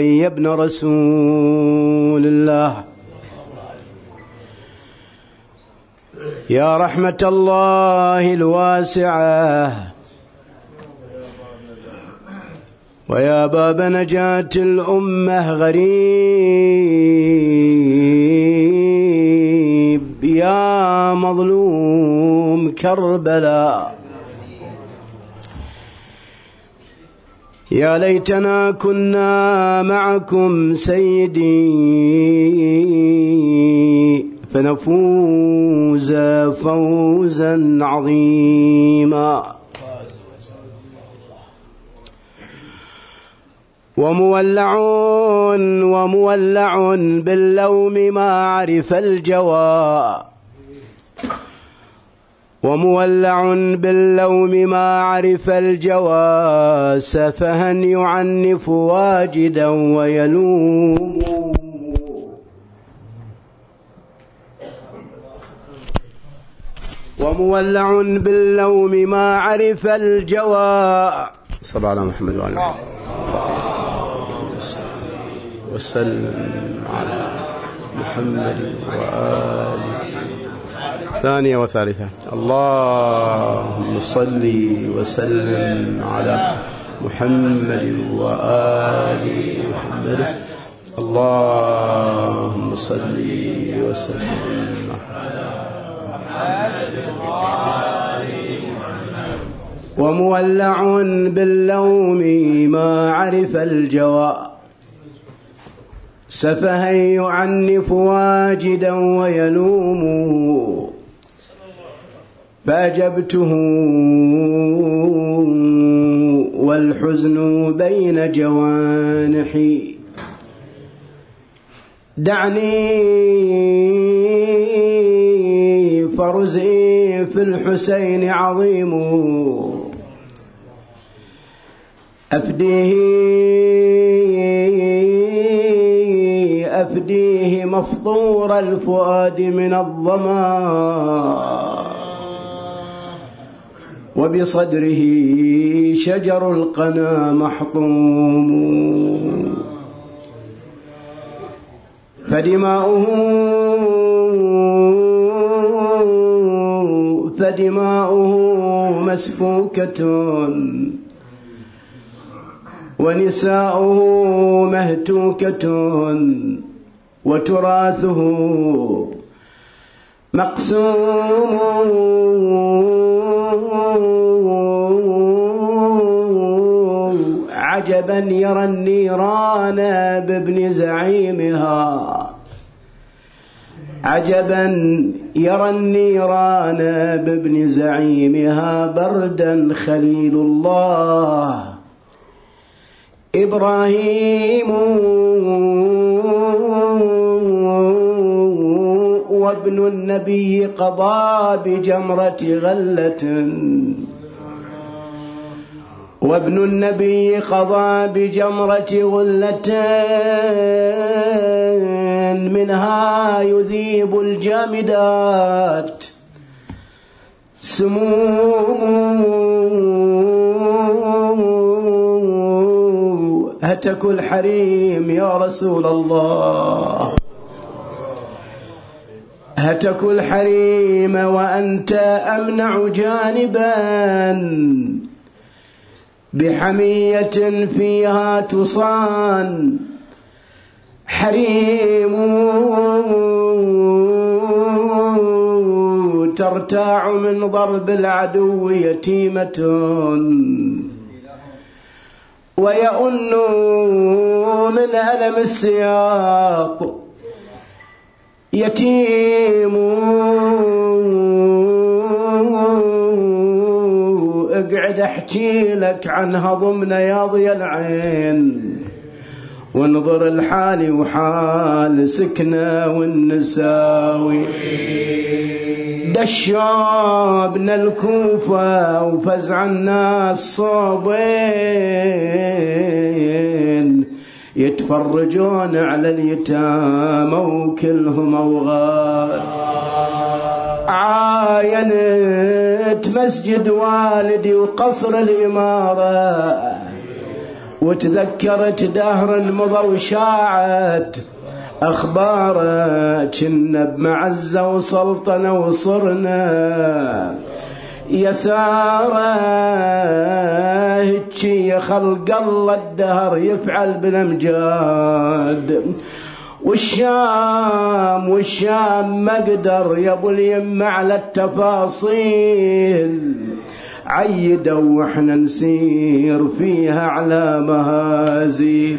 يا ابن رسول الله. يا رحمة الله الواسعة. ويا باب نجاة الأمة غريب يا مظلوم كربلاء. يا ليتنا كنا معكم سيدي. فنفوز فوزا عظيما. ومولع ومولع باللوم ما عرف الجواب ومولع باللوم ما عرف الجوى سفها يعنف واجدا ويلوم. ومولع باللوم ما عرف الجوى صلى على محمد وعلى وسلم على محمد وآله. ثانية وثالثة. اللهم صل وسلم على محمد وآل محمد. اللهم صل وسلم ومولع باللوم ما عرف الجواب سفها يعنف واجدا ويلوم فأجبته والحزن بين جوانحي. دعني فرزي في الحسين عظيم. أفديه أفديه مفطور الفؤاد من الظما. وبصدره شجر القنا محطوم. فدماؤه فدماؤه مسفوكة ونساؤه مهتوكة وتراثه مقسوم. عجبا يرى النيران بابن زعيمها. عجبا يرى النيران بابن زعيمها بردا خليل الله. إبراهيم وابن النبي قضى بجمرة غلة. وابن النبي قضى بجمرة غلة. منها يذيب الجامدات. سموم هتك الحريم يا رسول الله. هتك الحريم وأنت أمنع جانبا بحمية فيها تصان. حريم ترتاع من ضرب العدو يتيمة. ويؤن من ألم السياط يتيم. اقعد احكي لك عن هضم ياضي العين. وانظر الحالي وحال سكنة والنساوي. دشابنا الكوفة وفزع الناس صوبين يتفرجون على اليتامى وكلهم أوغاد عاينت مسجد والدي وقصر الإمارة وتذكرت دهر مضى وشاعت أخباره كنا بمعزة وسلطنة وصرنا. يساره هيجي خلق الله الدهر يفعل بالأمجاد. والشام والشام مقدر يا أبو اليم على التفاصيل. عيدوا وإحنا نسير فيها على مهازيل.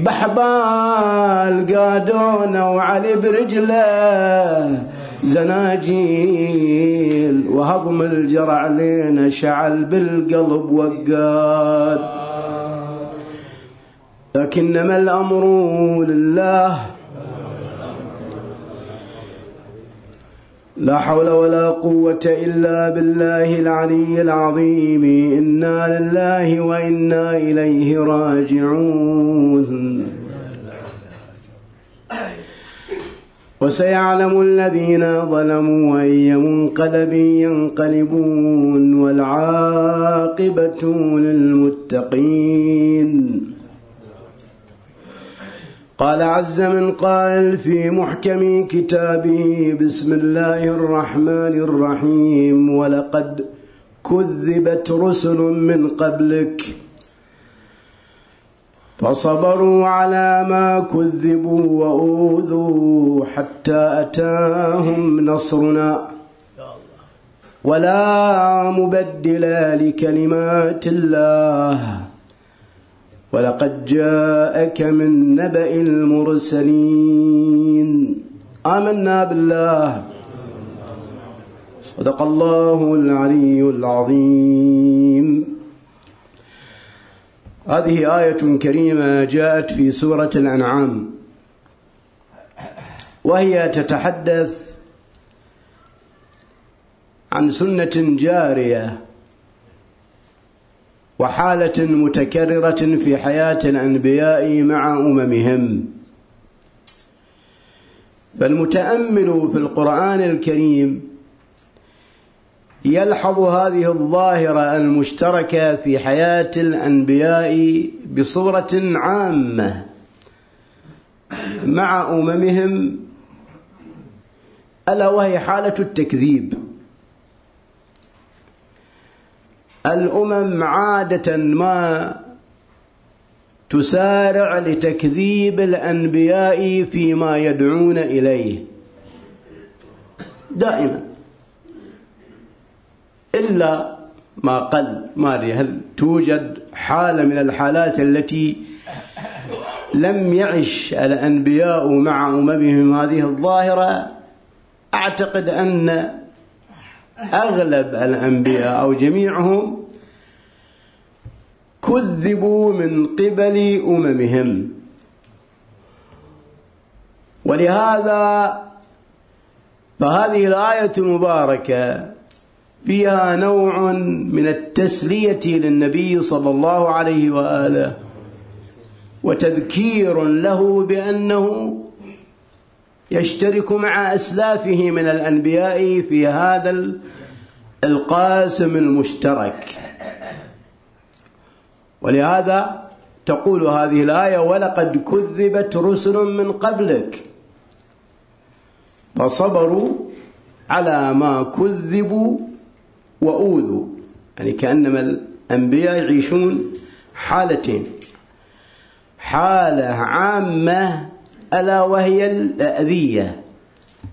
بحبال قادونا وعلي برجله. زناجيل وهضم الجرع لينا شعل بالقلب وقاد لكنما الأمر لله لا حول ولا قوة إلا بالله العلي العظيم إنا لله وإنا إليه راجعون. وسيعلم الذين ظلموا أي منقلب ينقلبون والعاقبة للمتقين. قال عز من قائل في محكم كتابه بسم الله الرحمن الرحيم ولقد كذبت رسل من قبلك فصبروا على ما كذبوا وأوذوا حتى أتاهم نصرنا. ولا مبدل لكلمات الله. ولقد جاءك من نبأ المرسلين. آمنا بالله. صدق الله العلي العظيم. هذه آية كريمة جاءت في سورة الأنعام. وهي تتحدث عن سنة جارية وحالة متكررة في حياة الأنبياء مع أممهم. فالمتأمل في القرآن الكريم يلحظ هذه الظاهرة المشتركة في حياة الأنبياء بصورة عامة مع أممهم. ألا وهي حالة التكذيب. الأمم عادة ما تسارع لتكذيب الأنبياء فيما يدعون إليه. دائما. إلا ما قل ما أدري هل توجد حالة من الحالات التي لم يعش الأنبياء مع أممهم هذه الظاهرة؟ أعتقد أن أغلب الأنبياء أو جميعهم كذبوا من قبل أممهم. ولهذا فهذه الآية المباركة فيها نوع من التسلية للنبي صلى الله عليه وآله وتذكير له بأنه يشترك مع أسلافه من الأنبياء في هذا القاسم المشترك. ولهذا تقول هذه الآية ولقد كذبت رسل من قبلك فصبروا على ما كذبوا وأوذوا يعني كأنما الأنبياء يعيشون حالتين. حالة عامة ألا وهي الأذية.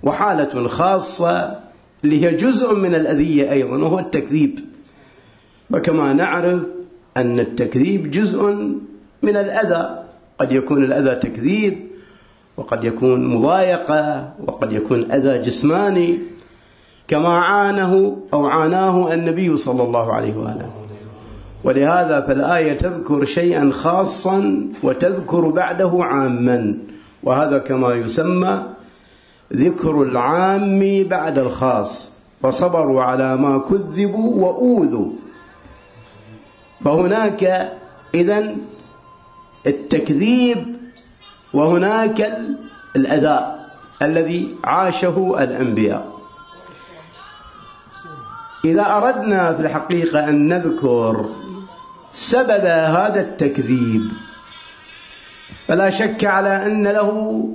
وحالة خاصة اللي هي جزء من الأذية أيضا وهو التكذيب. وكما نعرف أن التكذيب جزء من الأذى. قد يكون الأذى تكذيب وقد يكون مضايقة وقد يكون أذى جسماني. كما عانه أو عاناه النبي صلى الله عليه وآله. ولهذا فالآية تذكر شيئا خاصا وتذكر بعده عاما. وهذا كما يسمى ذكر العام بعد الخاص. فصبروا على ما كذبوا وأوذوا. فهناك إذا التكذيب وهناك الأذى الذي عاشه الأنبياء. إذا أردنا في الحقيقة أن نذكر سبب هذا التكذيب فلا شك على أن له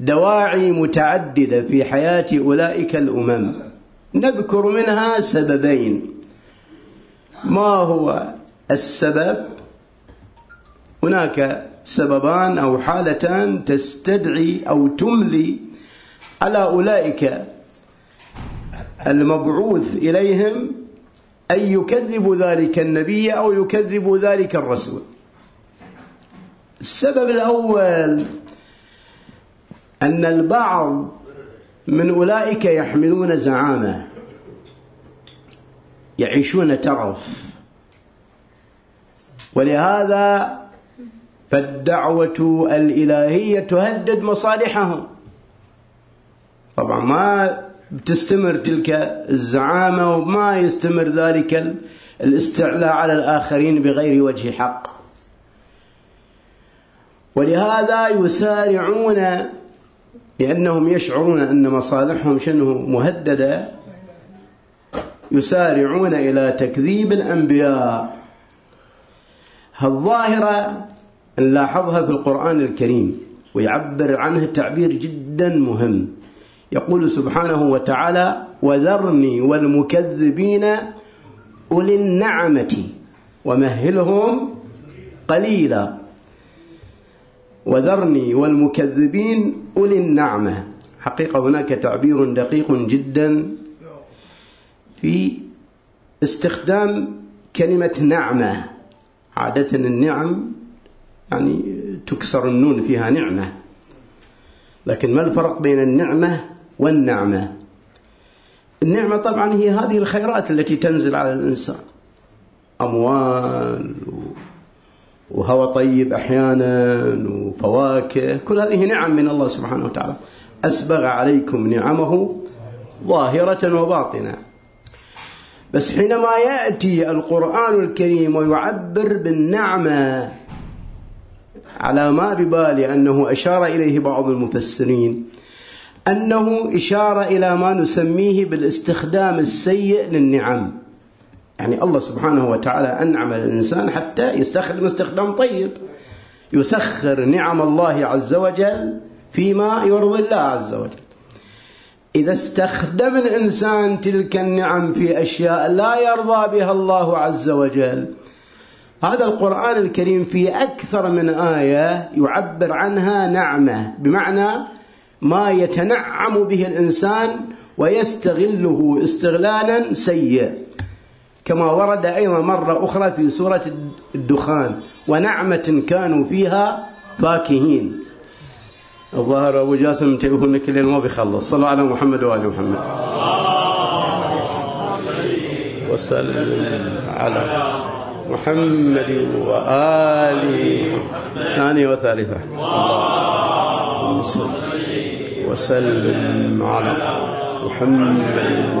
دواعي متعددة في حياة أولئك الأمم. نذكر منها سببين. ما هو السبب؟ هناك سببان أو حالتان تستدعي أو تملي على أولئك المبعوث إليهم أن يكذبوا ذلك النبي أو يكذبوا ذلك الرسول. السبب الأول أن البعض من أولئك يحملون زعامة يعيشون ترف. ولهذا فالدعوة الإلهية تهدد مصالحهم. طبعا ما بتستمر تلك الزعامة وما يستمر ذلك الاستعلاء على الآخرين بغير وجه حق. ولهذا يسارعون لأنهم يشعرون أن مصالحهم شنه مهددة. يسارعون إلى تكذيب الأنبياء. الظاهرة نلاحظها في القرآن الكريم ويعبر عنها تعبير جدا مهم. يقول سبحانه وتعالى وذرني والمكذبين أولي النعمة ومهلهم قليلا. وذرني والمكذبين أولي النعمة. حقيقة هناك تعبير دقيق جدا في استخدام كلمة نعمة. عادة النعم يعني تكسر النون فيها نعمة. لكن ما الفرق بين النعمة والنعمة. النعمة طبعا هي هذه الخيرات التي تنزل على الإنسان. أموال وهواء طيب أحيانا وفواكه. كل هذه نعم من الله سبحانه وتعالى. أسبغ عليكم نعمه ظاهرة وباطنة. بس حينما يأتي القرآن الكريم ويعبر بالنعمة على ما ببالي أنه أشار إليه بعض المفسرين أنه إشارة إلى ما نسميه بالاستخدام السيء للنعم. يعني الله سبحانه وتعالى أنعم الإنسان حتى يستخدم استخدام طيب. يسخر نعم الله عز وجل فيما يرضي الله عز وجل. إذا استخدم الإنسان تلك النعم في أشياء لا يرضى بها الله عز وجل. هذا القرآن الكريم في أكثر من آية يعبر عنها نعمة بمعنى ما يتنعم به الإنسان ويستغله استغلالا سيء كما ورد أيضا مرة أخرى في سورة الدخان ونعمة كانوا فيها فاكهين. الظاهر أبو جاسم انتبهوا كل ما بيخلص. صلوا على محمد وآل محمد. وسلم على محمد وآله ثانية وثالثة. اللهم صل. وسلم على محمد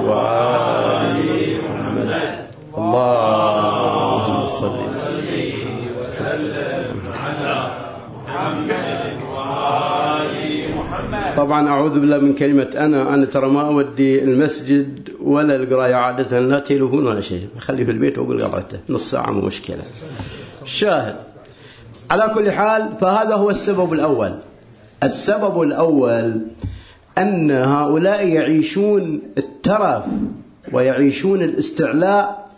وآل محمد. اللهم صل وسلم على محمد. طبعا أعوذ بالله من كلمة أنا. أنا ترى ما أودي المسجد ولا القراية عادة لا تليفون ولا شيء خليه في البيت وأقول قرأته نص ساعة مو مشكلة. شاهد. على كل حال فهذا هو السبب الأول. السبب الأول أن هؤلاء يعيشون الترف ويعيشون الاستعلاء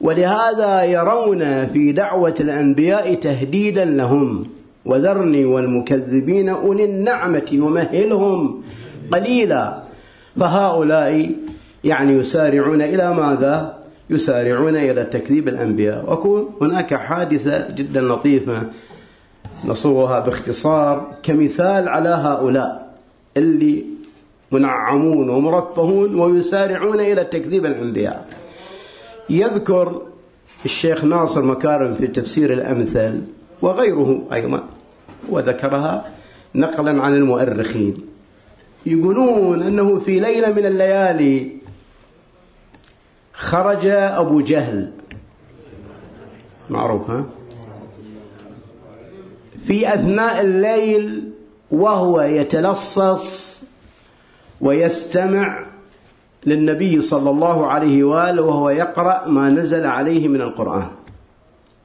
ولهذا يرون في دعوة الأنبياء تهديدا لهم وذرني والمكذبين أولي النعمة ومهلهم قليلا. فهؤلاء يعني يسارعون إلى ماذا؟ يسارعون إلى تكذيب الأنبياء. وكون هناك حادثة جدا لطيفة. نصوغها باختصار كمثال على هؤلاء اللي منعمون ومرفهون ويسارعون إلى تكذيب الأنبياء. يذكر الشيخ ناصر مكارم في تفسير الأمثل وغيره أيضا وذكرها نقلا عن المؤرخين. يقولون أنه في ليلة من الليالي خرج أبو جهل. معروف ها؟ في أثناء الليل وهو يتلصص ويستمع للنبي صلى الله عليه وآله وهو يقرأ ما نزل عليه من القرآن.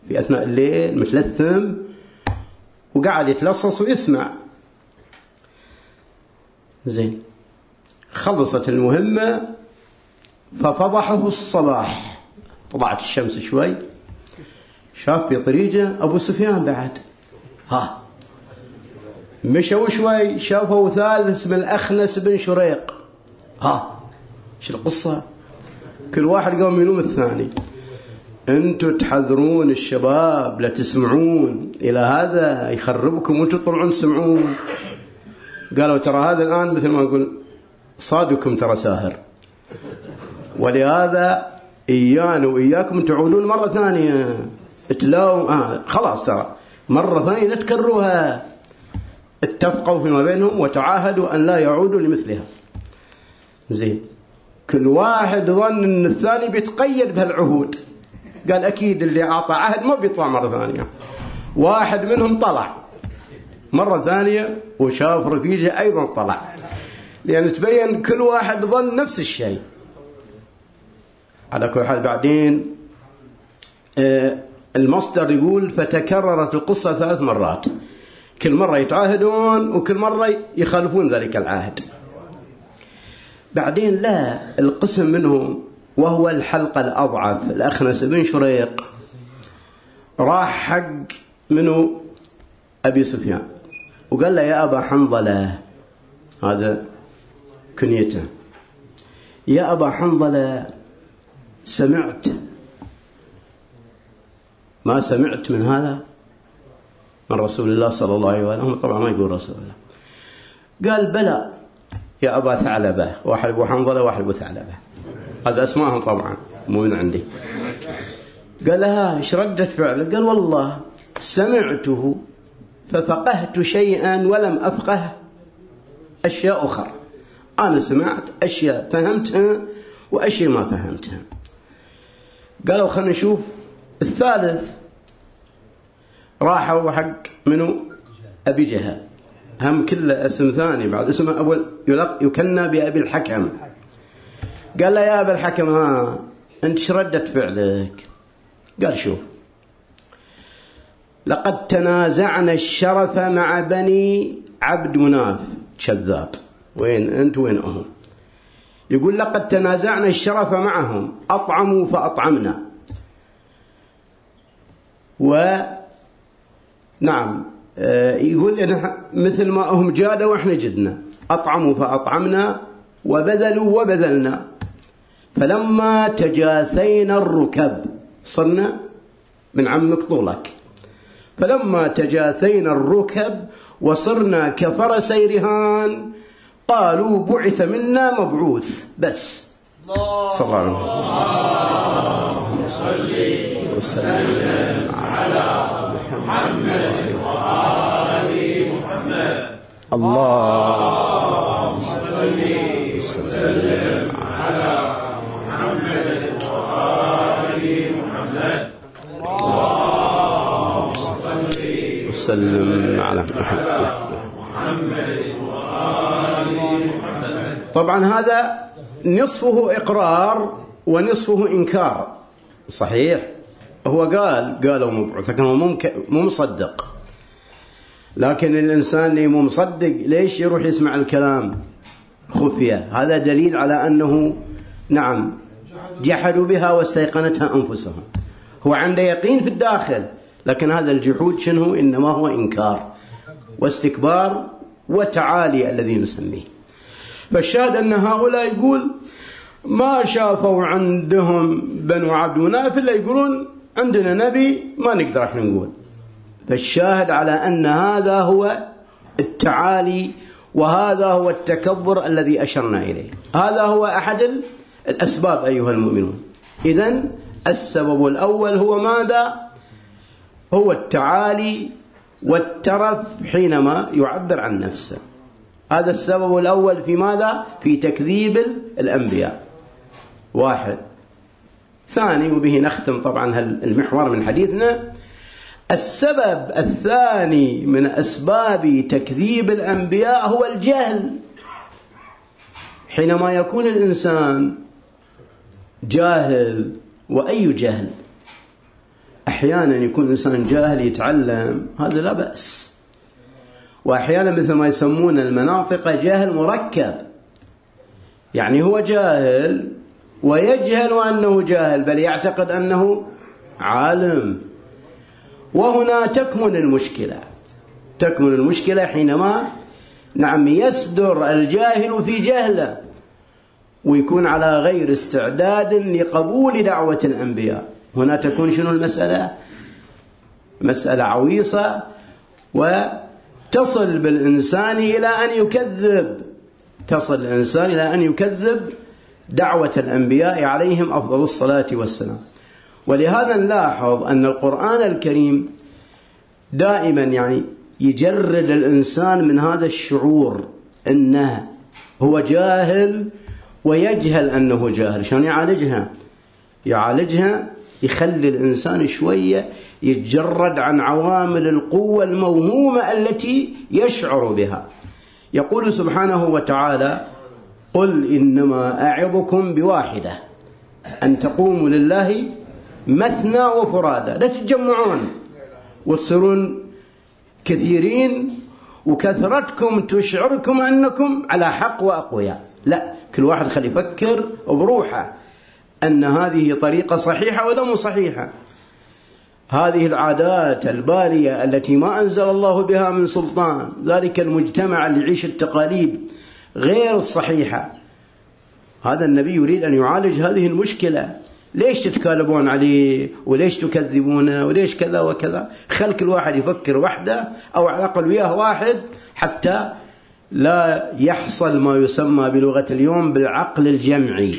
في أثناء الليل متلثم وقعد يتلصص ويسمع. زين. خلصت المهمة ففضحه الصباح. طلعت الشمس شوي. شاف في طريقه أبو سفيان بعد. ها. مشوا شوي شافوا ثالث اسمه الأخنس بن شريق. ها. شو القصة؟ كل واحد قام يلوم الثاني. أنتم تحذرون الشباب لا تسمعون. إلى هذا يخربكم وأنتم تطلعون تسمعون. قالوا ترى هذا الآن مثل ما نقول صادكم ترى ساهر. ولهذا إيانا وإياكم تعودون مرة ثانية. تلاوم آه خلاص ترى. مرة ثانية لا تكرروها اتفقوا فيما بينهم وتعاهدوا أن لا يعودوا لمثلها. زين. كل واحد ظن إن الثاني بيتقيد بهالعهود. قال أكيد اللي أعطى عهد ما بيطلع مرة ثانية. واحد منهم طلع. مرة ثانية وشاف رفيجة أيضا طلع. لأن تبين كل واحد ظن نفس الشيء. على كل حال بعدين آه، المصدر يقول فتكررت القصة ثلاث مرات. كل مرة يتعاهدون وكل مرة يخالفون ذلك العهد. بعدين لا القسم منهم وهو الحلقة الأضعف الأخنس بن شريق راح حق منه أبي سفيان. وقال له يا أبا حنظلة هذا كنيته. يا أبا حنظلة سمعت ما سمعت من هذا؟ من رسول الله صلى الله عليه وسلم. طبعا ما يقول رسول الله. قال بلى يا أبا ثعلبة. واحد أبو حنظلة واحد أبو ثعلبة. هذا أسمائهم طبعا مو من عندي. قال لها إيش ردة فعله؟ قال والله سمعته ففقهت شيئا ولم أفقه. أشياء أخرى. أنا سمعت أشياء فهمتها وأشياء ما فهمتها. قالوا خلينا نشوف. الثالث راحوا حق منو؟ أبي جهل. هم كله اسم ثاني بعد اسمه أول يلق يكنى بأبي الحكم. قال له يا أبا الحكم ها أنت شردت فعلك؟ قال شوف لقد تنازعنا الشرف مع بني عبد مناف. كذاب وين أنت وين أهم يقول لقد تنازعنا الشرف معهم أطعموا فأطعمنا. و نعم آه، يقول إن مثل ما هم جادوا وإحنا جدنا. أطعموا فأطعمنا وبذلوا وبذلنا. فلما تجاثينا الركب صرنا من عمك طولك. فلما تجاثينا الركب وصرنا كفرسي رهان قالوا بعث منا مبعوث. بس. صلى الله عليه وسلم. على محمد وآل محمد. الله صل وسلم على محمد وآل محمد. الله صل وسلم على محمد. طبعا هذا نصفه إقرار ونصفه إنكار. صحيح. هو قال قالوا مبعوث لكن هو مو مصدق. لكن الإنسان اللي مو مصدق ليش يروح يسمع الكلام خفية؟ هذا دليل على أنه نعم جحدوا بها واستيقنتها أنفسهم. هو عنده يقين في الداخل لكن هذا الجحود شنو؟ إنما هو إنكار واستكبار وتعالي الذي نسميه. فالشاهد أن هؤلاء يقول ما شافوا عندهم بنو عبد مناف إلا يقولون عندنا نبي ما نقدر إحنا نقول. فالشاهد على أن هذا هو التعالي وهذا هو التكبر الذي أشرنا إليه. هذا هو أحد الأسباب أيها المؤمنون. إذا السبب الأول هو ماذا؟ هو التعالي والترف حينما يعبر عن نفسه. هذا السبب الأول في ماذا؟ في تكذيب الأنبياء. واحد. ثاني وبه نختم طبعا المحور من حديثنا. السبب الثاني من أسباب تكذيب الأنبياء هو الجهل. حينما يكون الإنسان جاهل وأي جهل؟ أحيانا يكون الإنسان جاهل يتعلم هذا لا بأس. وأحيانا مثل ما يسمون المناطق جهل مركب. يعني هو جاهل ويجهل أنه جاهل بل يعتقد أنه عالم. وهنا تكمن المشكلة. تكمن المشكلة حينما نعم يصدر الجاهل في جهله ويكون على غير استعداد لقبول دعوة الأنبياء. هنا تكون شنو المسألة؟ مسألة عويصة وتصل بالإنسان إلى أن يكذب. تصل الإنسان إلى أن يكذب دعوة الأنبياء عليهم أفضل الصلاة والسلام. ولهذا نلاحظ أن القرآن الكريم دائما يعني يجرد الإنسان من هذا الشعور أنه هو جاهل ويجهل أنه جاهل. شلون يعالجها؟ يعالجها يخلي الإنسان شوية يتجرد عن عوامل القوة الموهومة التي يشعر بها. يقول سبحانه وتعالى قل إنما أعظكم بواحدة أن تقوموا لله مثنى وفرادى. لا تتجمعون. وتصيرون كثيرين وكثرتكم تشعركم أنكم على حق وأقوياء. لا كل واحد خلي يفكر بروحه أن هذه طريقة صحيحة ولا مو صحيحة. هذه العادات البالية التي ما أنزل الله بها من سلطان ذلك المجتمع اللي يعيش التقاليد. غير الصحيحة هذا النبي يريد أن يعالج هذه المشكلة. ليش تتكالبون عليه وليش تكذبونه وليش كذا وكذا؟ خل كل واحد يفكر وحده أو على الأقل وياه واحد حتى لا يحصل ما يسمى بلغة اليوم بالعقل الجمعي.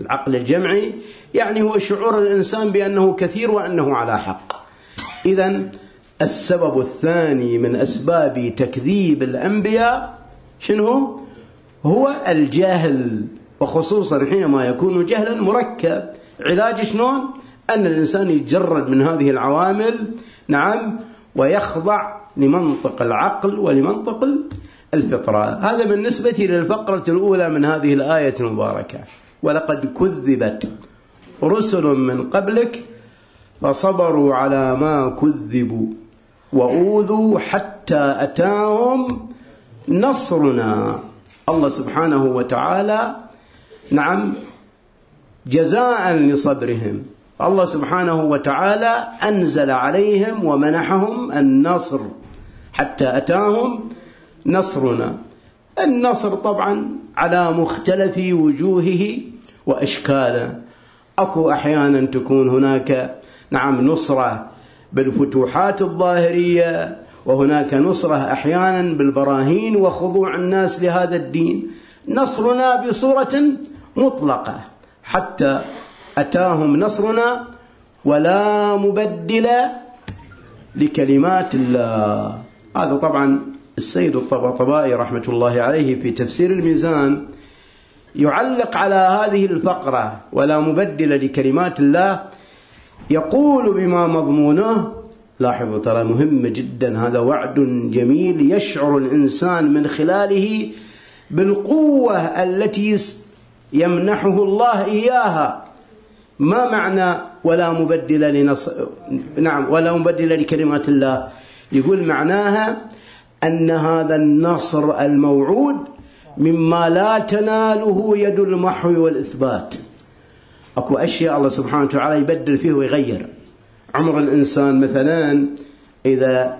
العقل الجمعي يعني هو شعور الإنسان بأنه كثير وأنه على حق. إذا السبب الثاني من أسباب تكذيب الأنبياء شنو؟ هو الجهل وخصوصا حينما يكون جهلا مركب. علاج شلون؟ أن الإنسان يتجرد من هذه العوامل نعم ويخضع لمنطق العقل ولمنطق الفطرة. هذا بالنسبة للفقرة الأولى من هذه الآية المباركة. ولقد كذبت رسل من قبلك فصبروا على ما كذبوا وأوذوا حتى أتاهم نصرنا. الله سبحانه وتعالى نعم جزاء لصبرهم. الله سبحانه وتعالى أنزل عليهم ومنحهم النصر حتى أتاهم نصرنا. النصر طبعا على مختلف وجوهه وأشكاله. أكو أحيانا تكون هناك نعم نصرة بالفتوحات الظاهرية وهناك نصرة أحيانا بالبراهين وخضوع الناس لهذا الدين. نصرنا بصورة مطلقة. حتى أتاهم نصرنا ولا مبدل لكلمات الله. هذا طبعا السيد الطباطبائي رحمة الله عليه في تفسير الميزان يعلق على هذه الفقرة ولا مبدل لكلمات الله. يقول بما مضمونه لاحظوا ترى مهم جدا. هذا وعد جميل يشعر الإنسان من خلاله بالقوة التي يمنحه الله إياها. ما معنى ولا مبدل لنص... نعم ولا مبدل لكلمات الله. يقول معناها أن هذا النصر الموعود مما لا تناله يد المحو والإثبات. أكو أشياء الله سبحانه وتعالى يبدل فيه ويغير. عمر الإنسان مثلا إذا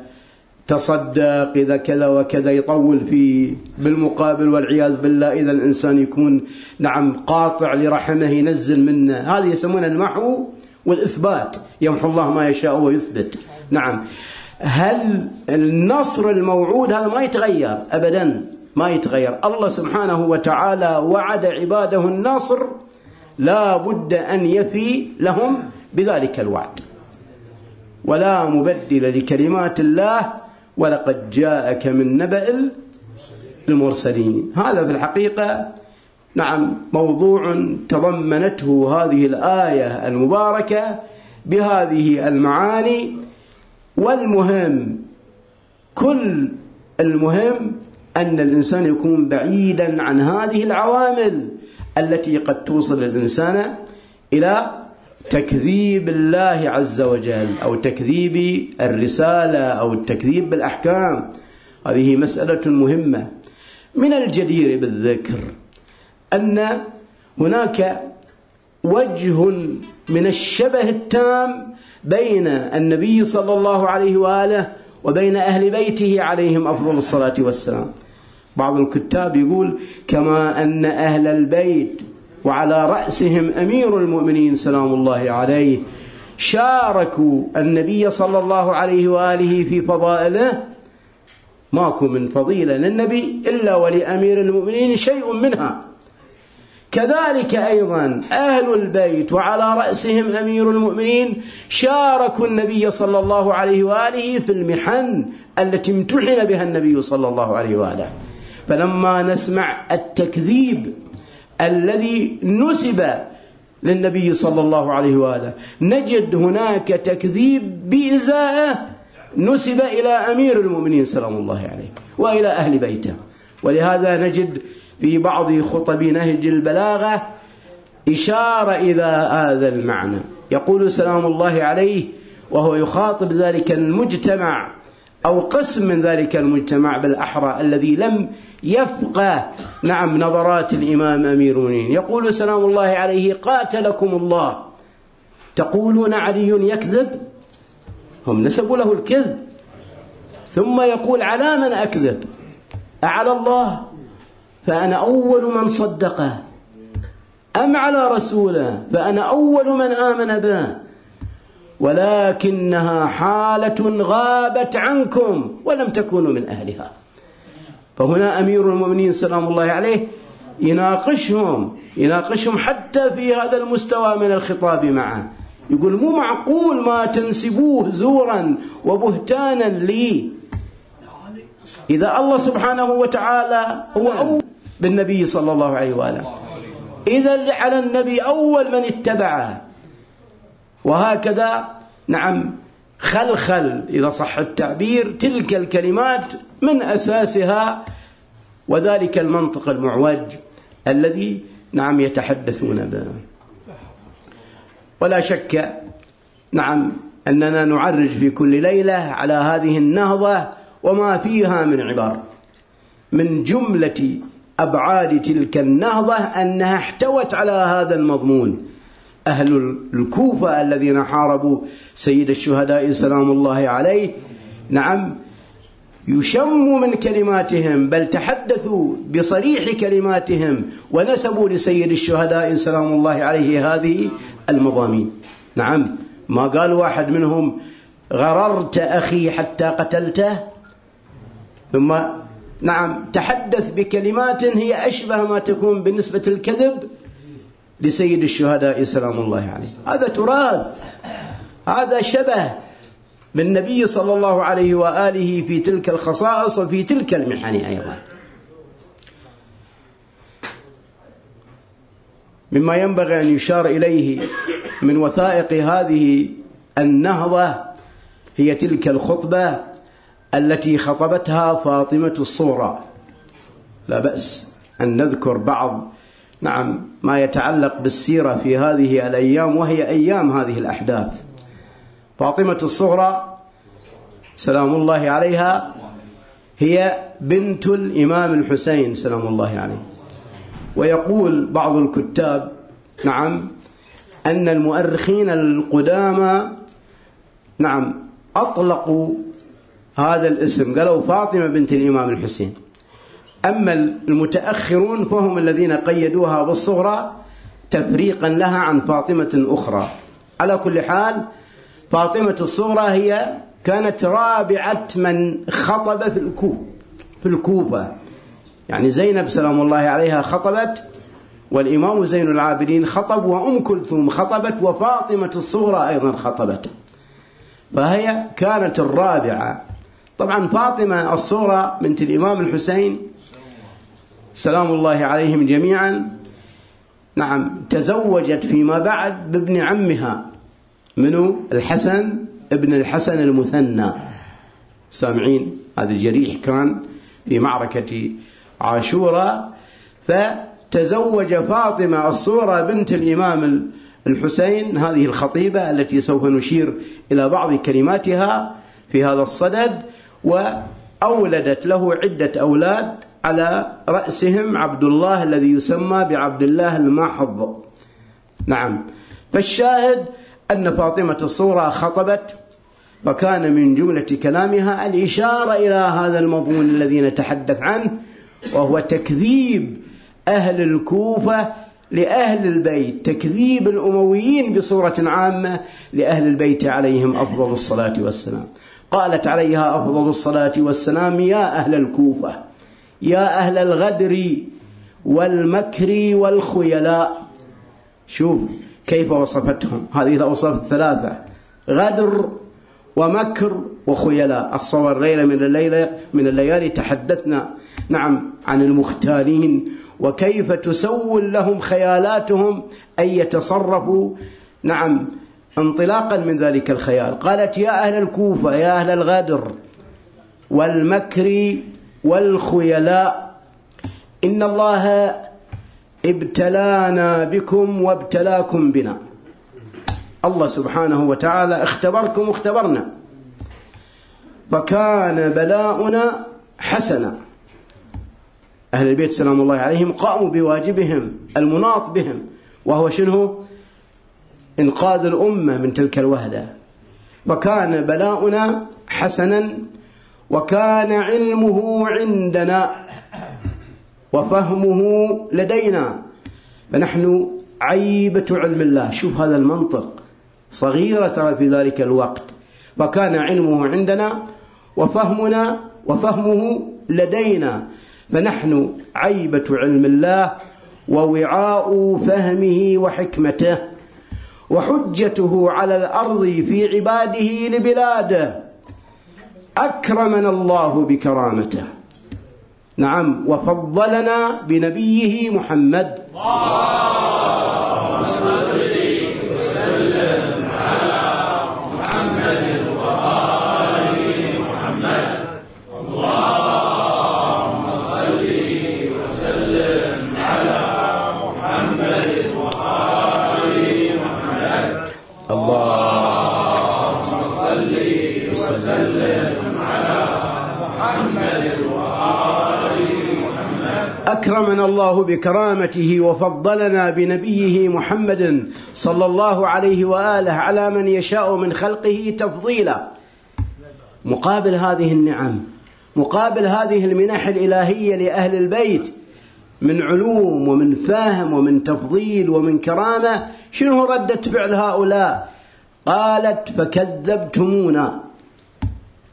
تصدق إذا كذا وكذا يطول فيه بالمقابل والعياذ بالله إذا الإنسان يكون نعم قاطع لرحمه ينزل منه. هذه يسمونها المحو والإثبات. يمحو الله ما يشاء ويثبت. نعم. هل النصر الموعود هذا ما يتغير؟ أبدا ما يتغير. الله سبحانه وتعالى وعد عباده النصر لا بد أن يفي لهم بذلك الوعد. ولا مبدل لكلمات الله ولقد جاءك من نبأ المرسلين. هذا في الحقيقة نعم موضوع تضمنته هذه الآية المباركة بهذه المعاني. والمهم كل المهم أن الإنسان يكون بعيدا عن هذه العوامل التي قد توصل الإنسان إلى تكذيب الله عز وجل أو تكذيب الرسالة أو التكذيب بالأحكام هذه مسألة مهمة من الجدير بالذكر أن هناك وجه من الشبه التام بين النبي صلى الله عليه وآله وبين أهل بيته عليهم أفضل الصلاة والسلام. بعض الكتاب يقول كما أن أهل البيت وعلى رأسهم أمير المؤمنين سلام الله عليه. شاركوا النبي صلى الله عليه وآله في فضائله. ماكو من فضيلة للنبي إلا ولأمير المؤمنين شيء منها. كذلك أيضا أهل البيت وعلى رأسهم أمير المؤمنين شاركوا النبي صلى الله عليه وآله في المحن التي امتحن بها النبي صلى الله عليه وآله. فلما نسمع التكذيب الذي نسب للنبي صلى الله عليه وآله. نجد هناك تكذيب بإزاءه نسب إلى أمير المؤمنين سلام الله عليه وإلى أهل بيته. ولهذا نجد في بعض خطب نهج البلاغة إشارة إلى هذا المعنى. يقول سلام الله عليه وهو يخاطب ذلك المجتمع أو قسم من ذلك المجتمع بالأحرى الذي لم يفقه نعم نظرات الإمام أمير المؤمنين. يقول سلام الله عليه قاتلكم الله. تقولون علي يكذب؟ هم نسبوا له الكذب. ثم يقول على من أكذب؟ أعلى الله؟ فأنا أول من صدقه. أم على رسوله؟ فأنا أول من آمن به. ولكنها حالة غابت عنكم ولم تكونوا من أهلها. فهنا أمير المؤمنين سلام الله عليه يناقشهم يناقشهم حتى في هذا المستوى من الخطاب معه. يقول مو معقول ما تنسبوه زورا وبهتانا لي. إذا الله سبحانه وتعالى هو أول بالنبي صلى الله عليه وآله. إذا على النبي أول من اتبعه. وهكذا نعم خلخل إذا صح التعبير تلك الكلمات من أساسها وذلك المنطق المعوج الذي نعم يتحدثون به. ولا شك نعم أننا نعرج في كل ليلة على هذه النهضة وما فيها من عبار من جملة أبعاد تلك النهضة أنها احتوت على هذا المضمون. أهل الكوفة الذين حاربوا سيد الشهداء سلام الله عليه. نعم يشموا من كلماتهم بل تحدثوا بصريح كلماتهم ونسبوا لسيد الشهداء سلام الله عليه هذه المضامين. نعم ما قال واحد منهم غررت أخي حتى قتلته؟ ثم نعم تحدث بكلمات هي أشبه ما تكون بالنسبة الكذب لسيد الشهداء سلام الله عليه. هذا تراث هذا شبه بالنبي صلى الله عليه وآله في تلك الخصائص وفي تلك المحن أيضا. مما ينبغي أن يشار إليه من وثائق هذه النهضة هي تلك الخطبة التي خطبتها فاطمة الصغرى. لا بأس أن نذكر بعض نعم. ما يتعلق بالسيرة في هذه الأيام وهي أيام هذه الأحداث. فاطمة الصغرى سلام الله عليها هي بنت الإمام الحسين سلام الله عليه. ويقول بعض الكتاب نعم أن المؤرخين القدامى نعم أطلقوا هذا الاسم. قالوا فاطمة بنت الإمام الحسين. أما المتأخرون فهم الذين قيدوها بالصغرى تفريقا لها عن فاطمة أخرى. على كل حال فاطمة الصغرى هي كانت رابعة من خطب في الكوفة في الكوفة. يعني زينب سلام الله عليها خطبت والإمام زين العابدين خطب وأم كلثوم خطبت وفاطمة الصغرى أيضا خطبت. فهي كانت الرابعة. طبعا فاطمة الصغرى بنت الإمام الحسين سلام الله عليهم جميعا. نعم تزوجت فيما بعد بابن عمها. منو؟ الحسن ابن الحسن المثنى. سامعين؟ هذا الجريح كان في معركة عاشوراء فتزوج فاطمة الصورة بنت الإمام الحسين هذه الخطيبة التي سوف نشير إلى بعض كلماتها في هذا الصدد. وأولدت له عدة أولاد. على رأسهم عبد الله الذي يسمى بعبد الله المحض. نعم. فالشاهد أن فاطمة الصورة خطبت وكان من جملة كلامها الإشارة إلى هذا المضمون الذي نتحدث عنه وهو تكذيب أهل الكوفة لأهل البيت تكذيب الأمويين بصورة عامة لأهل البيت عليهم أفضل الصلاة والسلام. قالت عليها أفضل الصلاة والسلام يا أهل الكوفة يا أهل الغدر والمكر والخيلاء. شوف كيف وصفتهم. هذه الأوصاف الثلاثة غدر ومكر وخيلاء. الصور ليلة من الليلة من الليالي تحدثنا نعم عن المختالين وكيف تسول لهم خيالاتهم أن يتصرفوا نعم انطلاقا من ذلك الخيال. قالت يا أهل الكوفة يا أهل الغدر والمكر والخيلاء. إن الله ابتلانا بكم وابتلاكم بنا. الله سبحانه وتعالى اختبركم واختبرنا. فكان بلاؤنا حسنا. أهل البيت سلام الله عليهم قاموا بواجبهم المناط بهم. وهو شنو؟ إنقاذ الأمة من تلك الوهلة. فكان بلاؤنا حسنا وكان علمه عندنا وفهمه لدينا. فنحن عيبة علم الله. شوف هذا المنطق. صغيرة ترى في ذلك الوقت. فكان علمه عندنا وفهمنا وفهمه لدينا. فنحن عيبة علم الله ووعاء فهمه وحكمته وحجته على الأرض في عباده لبلاده. أكرمنا الله بكرامته. نعم وفضلنا بنبيه محمد. الله أكرمنا الله بكرامته وفضلنا بنبيه محمد صلى الله عليه وآله على من يشاء من خلقه تفضيلا. مقابل هذه النعم مقابل هذه المنح الإلهية لأهل البيت من علوم ومن فهم ومن تفضيل ومن كرامة شنو ردة فعل هؤلاء؟ قالت فكذبتمونا.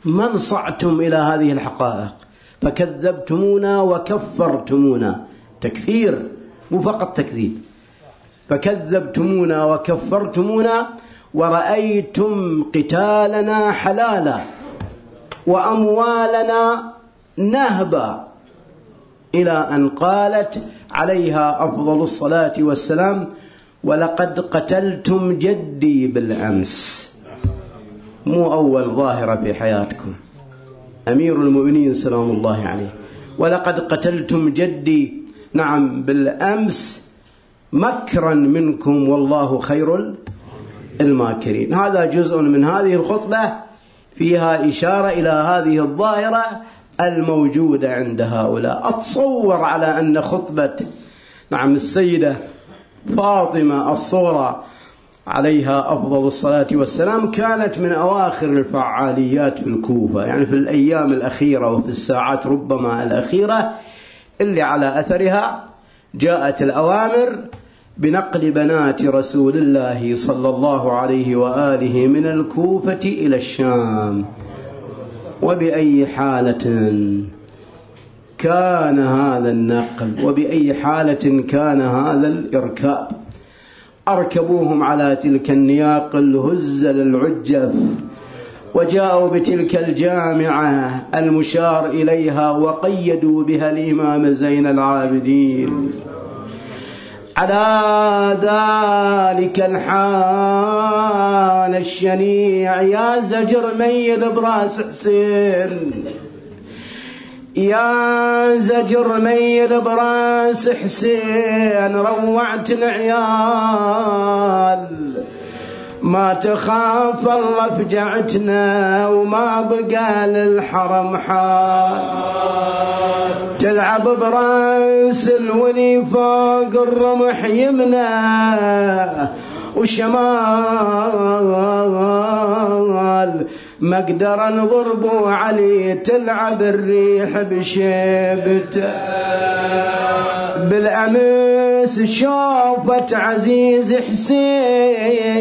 من صعتم إلى هذه الحقائق؟ فكذبتمونا وكفرتمونا. تكفير مو فقط تكذيب. فكذبتمونا وكفرتمونا ورأيتم قتالنا حلالا وأموالنا نهبا. إلى أن قالت عليها أفضل الصلاة والسلام ولقد قتلتم جدي بالأمس. مو أول ظاهرة في حياتكم. أمير المؤمنين سلام الله عليه. ولقد قتلتم جدي. نعم بالأمس مكرا منكم والله خير الماكرين. هذا جزء من هذه الخطبة فيها إشارة إلى هذه الظاهرة الموجودة عند هؤلاء. أتصور على أن خطبة نعم السيدة فاطمة الصورة عليها أفضل الصلاة والسلام كانت من أواخر الفعاليات في الكوفة يعني في الأيام الأخيرة وفي الساعات ربما الأخيرة اللي على أثرها جاءت الأوامر بنقل بنات رسول الله صلى الله عليه وآله من الكوفة إلى الشام. وبأي حالة كان هذا النقل؟ وبأي حالة كان هذا الإركاب؟ أركبوهم على تلك النياق الهزة للعجف وجاءوا بتلك الجامعة المشار إليها وقيدوا بها الإمام زين العابدين. على ذلك الحال الشنيع يا زجر ميل براس حسين يا زجر ميل براس حسين روعت العيال. ما تخاف الله فجعتنا وما بقى للحرم حال. تلعب براس الولي فوق الرمح يمنى وشمال. مقدر نضربوا علي تلعب الريح بشيبته. بالأمس شوفت عزيز حسين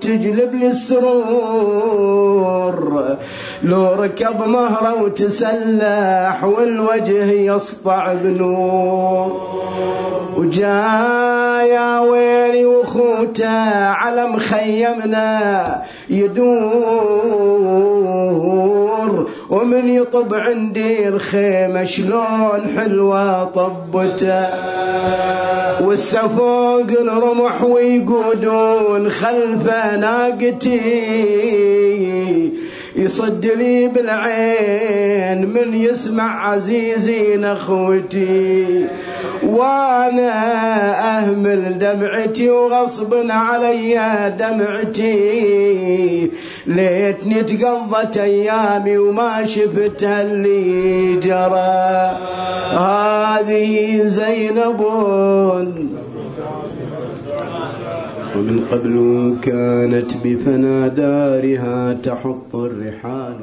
تجلب لي السرور. لو ركب مهرة وتسلح والوجه يسطع بنور. وجايا ويلي وخوته على مخيمنا يدور. ومن يطب عندي الخيمة شلون حلوة طبته. والسفوق الرمح ويقودون خلف ناقتي. يصد لي بالعين من يسمع عزيزي نخوتي وأنا أهمل دمعتي وغصب علي دمعتي. ليتني تقضت أيامي وما شفت اللي جرى. هذه زينب ومن قبل كانت بفنا دارها تحط الرحال